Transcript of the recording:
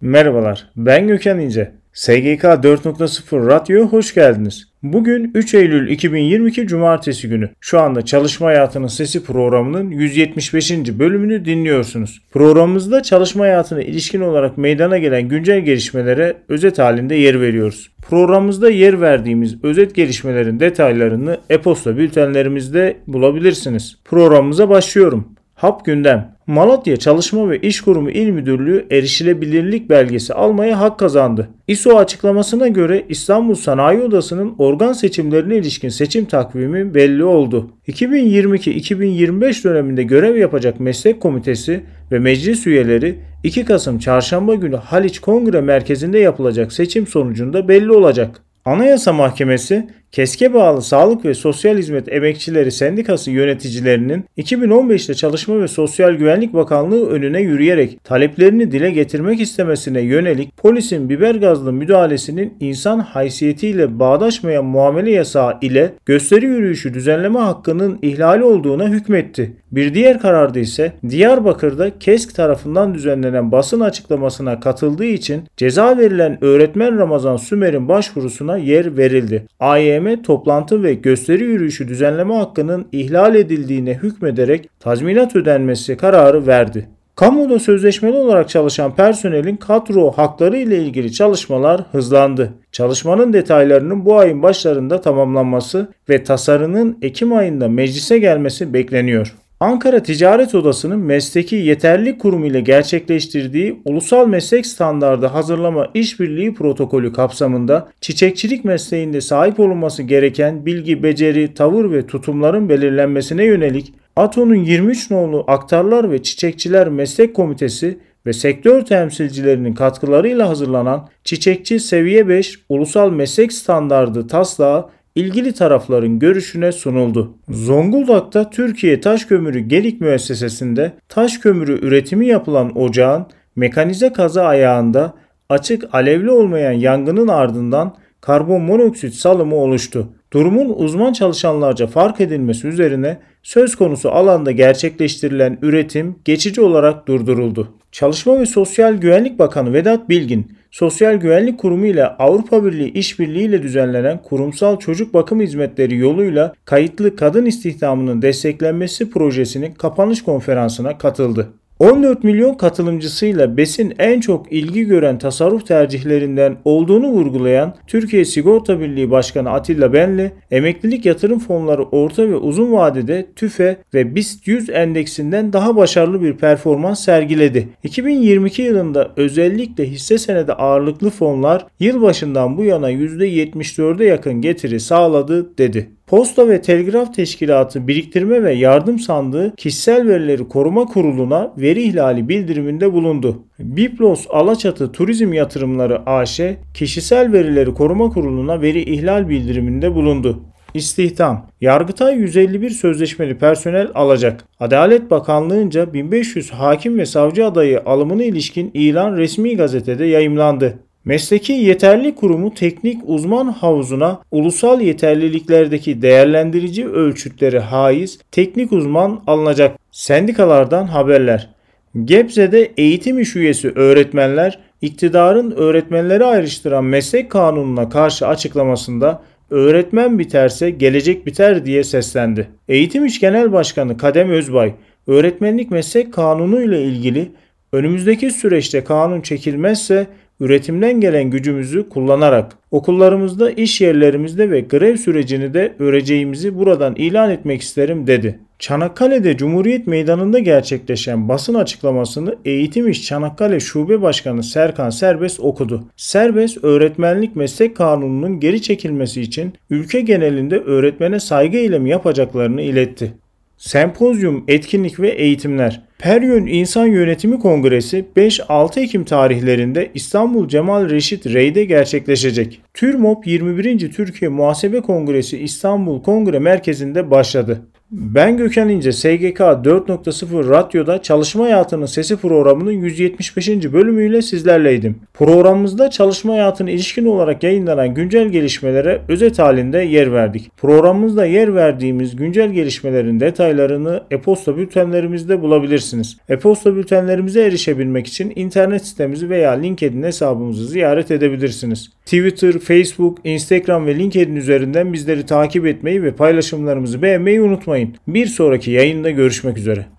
Merhabalar, ben Gökhan İnce. SGK 4.0 Radyo'ya hoş geldiniz. Bugün 3 Eylül 2022 Cumartesi günü. Şu anda Çalışma Hayatının Sesi programının 175. bölümünü dinliyorsunuz. Programımızda çalışma hayatına ilişkin olarak meydana gelen güncel gelişmelere özet halinde yer veriyoruz. Programımızda yer verdiğimiz özet gelişmelerin detaylarını e-posta bültenlerimizde bulabilirsiniz. Programımıza başlıyorum. Hap gündem. Malatya Çalışma ve İş Kurumu İl Müdürlüğü erişilebilirlik belgesi almaya hak kazandı. İSO açıklamasına göre İstanbul Sanayi Odası'nın organ seçimlerine ilişkin seçim takvimi belli oldu. 2022-2025 döneminde görev yapacak meslek komitesi ve meclis üyeleri 2 Kasım Çarşamba günü Haliç Kongre Merkezi'nde yapılacak seçim sonucunda belli olacak. Anayasa Mahkemesi, KESK'e bağlı Sağlık ve Sosyal Hizmet Emekçileri Sendikası yöneticilerinin 2015'te Çalışma ve Sosyal Güvenlik Bakanlığı önüne yürüyerek taleplerini dile getirmek istemesine yönelik polisin biber gazlı müdahalesinin insan haysiyetiyle bağdaşmayan muamele yasağı ile gösteri yürüyüşü düzenleme hakkının ihlali olduğuna hükmetti. Bir diğer kararda ise Diyarbakır'da KESK tarafından düzenlenen basın açıklamasına katıldığı için ceza verilen öğretmen Ramazan Sümer'in başvurusuna yer verildi. AYM toplantı ve gösteri yürüyüşü düzenleme hakkının ihlal edildiğine hükmederek tazminat ödenmesi kararı verdi. Kamuda sözleşmeli olarak çalışan personelin kadro hakları ile ilgili çalışmalar hızlandı. Çalışmanın detaylarının bu ayın başlarında tamamlanması ve tasarının Ekim ayında meclise gelmesi bekleniyor. Ankara Ticaret Odası'nın mesleki yeterlilik kurumu ile gerçekleştirdiği Ulusal Meslek Standardı Hazırlama İşbirliği Protokolü kapsamında çiçekçilik mesleğinde sahip olunması gereken bilgi, beceri, tavır ve tutumların belirlenmesine yönelik ATO'nun 23 nolu Aktarlar ve Çiçekçiler Meslek Komitesi ve sektör temsilcilerinin katkılarıyla hazırlanan Çiçekçi Seviye 5 Ulusal Meslek Standardı taslağı ilgili tarafların görüşüne sunuldu. Zonguldak'ta Türkiye Taş Kömürü Gelik Müessesesi'nde taş kömürü üretimi yapılan ocağın mekanize kaza ayağında açık alevli olmayan yangının ardından karbon monoksit salımı oluştu. Durumun uzman çalışanlarca fark edilmesi üzerine söz konusu alanda gerçekleştirilen üretim geçici olarak durduruldu. Çalışma ve Sosyal Güvenlik Bakanı Vedat Bilgin, Sosyal Güvenlik Kurumu ile Avrupa Birliği işbirliği ile düzenlenen kurumsal çocuk bakım hizmetleri yoluyla kayıtlı kadın istihdamının desteklenmesi projesinin kapanış konferansına katıldı. 14 milyon katılımcısıyla BES'in en çok ilgi gören tasarruf tercihlerinden olduğunu vurgulayan Türkiye Sigorta Birliği Başkanı Atilla Benli, emeklilik yatırım fonları orta ve uzun vadede TÜFE ve BIST 100 endeksinden daha başarılı bir performans sergiledi. 2022 yılında özellikle hisse senedi ağırlıklı fonlar yılbaşından bu yana %74'e yakın getiri sağladı dedi. Posta ve Telgraf Teşkilatı Biriktirme ve Yardım Sandığı Kişisel Verileri Koruma Kurulu'na veri ihlali bildiriminde bulundu. Biplos Alaçatı Turizm Yatırımları AŞ Kişisel Verileri Koruma Kurulu'na veri ihlal bildiriminde bulundu. İstihdam. Yargıtay 151 sözleşmeli personel alacak. Adalet Bakanlığı'nca 1500 hakim ve savcı adayı alımına ilişkin ilan resmi gazetede yayımlandı. Mesleki Yeterli Kurumu teknik uzman havuzuna ulusal yeterliliklerdeki değerlendirici ölçütleri haiz teknik uzman alınacak. Sendikalardan haberler. Gebze'de eğitim iş üyesi öğretmenler iktidarın öğretmenleri ayrıştıran meslek kanununa karşı açıklamasında öğretmen biterse gelecek biter diye seslendi. Eğitim İş Genel Başkanı Kadem Özbay, öğretmenlik meslek kanunu ile ilgili önümüzdeki süreçte kanun çekilmezse üretimden gelen gücümüzü kullanarak okullarımızda, iş yerlerimizde ve grev sürecini de öreceğimizi buradan ilan etmek isterim dedi. Çanakkale'de Cumhuriyet Meydanı'nda gerçekleşen basın açıklamasını Eğitim İş Çanakkale Şube Başkanı Serkan Serbest okudu. Serbest öğretmenlik meslek kanununun geri çekilmesi için ülke genelinde öğretmene saygı eylemi yapacaklarını iletti. Sempozyum, etkinlik ve eğitimler. Peryön İnsan Yönetimi Kongresi 5-6 Ekim tarihlerinde İstanbul Cemal Reşit Rey'de gerçekleşecek. TÜRMOP 21. Türkiye Muhasebe Kongresi İstanbul Kongre Merkezi'nde başladı. Ben Gökhan İnce, SGK 4.0 Radyo'da Çalışma Hayatının Sesi programının 175. bölümüyle sizlerleydim. Programımızda çalışma hayatına ilişkin olarak yayınlanan güncel gelişmelere özet halinde yer verdik. Programımızda yer verdiğimiz güncel gelişmelerin detaylarını e-posta bültenlerimizde bulabilirsiniz. E-posta bültenlerimize erişebilmek için internet sitemizi veya LinkedIn hesabımızı ziyaret edebilirsiniz. Twitter, Facebook, Instagram ve LinkedIn üzerinden bizleri takip etmeyi ve paylaşımlarımızı beğenmeyi unutmayın. Bir sonraki yayında görüşmek üzere.